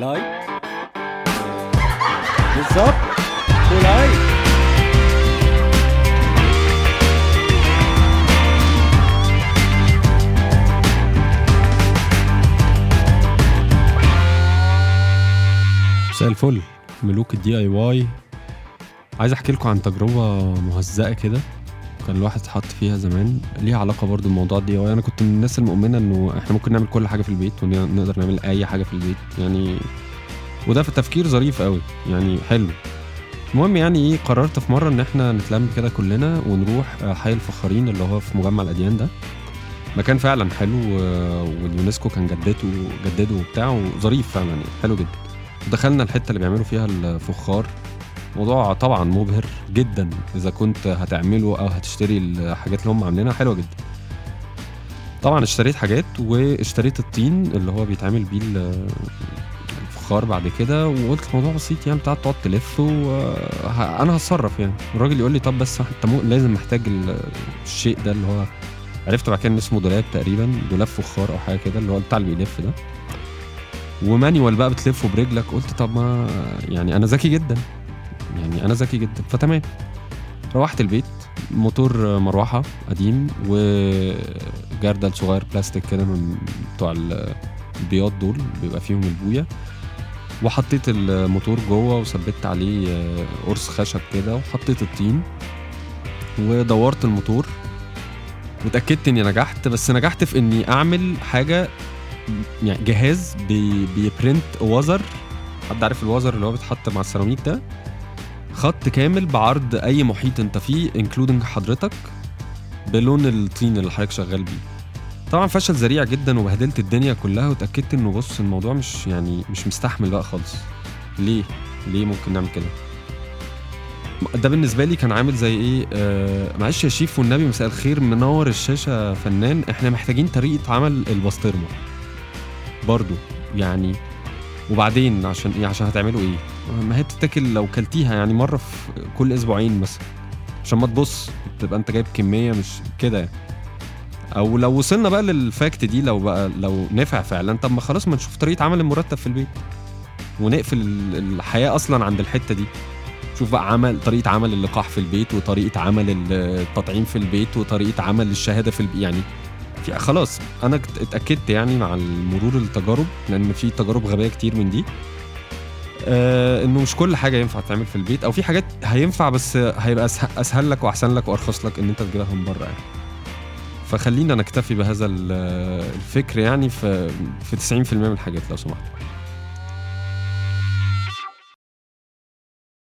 like بالظبط و like مساء الفل. ملوك ال DIY. عايز أحكي لكم عن تجربة مهزأة كده. كان الواحد اتحط فيها زمان. ليها علاقة برضو بموضوع ال DIY أنا كنت من الناس المؤمنة إنه إحنا ممكن نعمل كل حاجة في البيت ونقدر نعمل أي حاجة في البيت. يعني وده في التفكير ظريف قوي. يعني حلو. المهم يعني إيه قررت في مرة إن إحنا نتلم كده كلنا ونروح حي الفخارين اللي هو في مجمع الأديان ده. مكان فعلا حلو و- واليونسكو كان جدته جدده وبتاع وظريف فعلا يعني حلو جدا. دخلنا الحتة اللي بيعملوا فيها الفخار. موضوع طبعا مبهر جدا. إذا كنت هتعمله أو هتشتري الحاجات اللي هم عاملينها حلوة جدا. طبعا اشتريت حاجات واشتريت الطين اللي هو بيتعمل بيه ال- الفخار بعد كده وقلت الموضوع بسيط يعني بتاع تقعد تلف وأنا هتصرف يعني. الراجل يقول لي طب بس أنت لازم محتاج ال- الشيء ده اللي هو عرفت بعد كده إن اسمه دولاب تقريبا دولاب فخار أو حاجة كده اللي هو بتاع اللي بيلف ده. ومانيوال بقى بتلفه برجلك. قلت طب ما يعني أنا ذكي جدا. يعني أنا ذكي جدا. فتمام. روحت البيت موتور مروحة قديم وجردل صغير بلاستيك كده من بتوع ال- البياض دول بيبقى فيهم البوية. وحطيت الموتور جوه وثبت عليه آه، قرص خشب كده وحطيت الطين. ودورت الموتور. واتأكدت إني نجحت بس نجحت في إني أعمل حاجة يعني جهاز بي بي print وزر. حد عارف الوزر اللي هو بيتحط مع السيراميك ده؟ خط كامل بعرض أي محيط أنت فيه including حضرتك بلون الطين اللي حضرتك شغال بيه. طبعا فشل ذريع جدا وبهدلت الدنيا كلها واتاكدت انه بص الموضوع مش يعني مش مستحمل بقى خالص. ليه؟ ليه ممكن نعمل كده؟ ده بالنسبة لي كان عامل زي إيه؟ آه معلش يا شيف والنبي مساء الخير. منور الشاشة فنان. إحنا محتاجين طريقة عمل البسطرمة. برضو يعني وبعدين عشان إيه عشان هتعملوا إيه؟ ما هي بتتاكل لو كلتيها يعني مرة في كل أسبوعين مثلا عشان ما تبص تبقى أنت جايب كمية مش كده يعني. أو لو وصلنا بقى للفاكت دي لو بقى لو نفع فعلا طب ما خلاص ما نشوف طريقة عمل المرتب في البيت. ونقفل ال- الحياة أصلا عند الحتة دي. شوف بقى عمل طريقة عمل اللقاح في البيت وطريقة عمل التطعيم في البيت وطريقة عمل الشهادة في البيت يعني في خلاص أنا اتأكدت يعني مع المرور التجارب لأن في تجارب غبية كتير من دي. آه إنه مش كل حاجة ينفع تعمل في البيت أو في حاجات هينفع بس هيبقى أسهل, لك وأحسن لك وأرخص لك إن أنت تجيبها من بره يعني. فخلينا نكتفي بهذا ال- الفكر يعني في في 90% من الحاجات لو سمحت.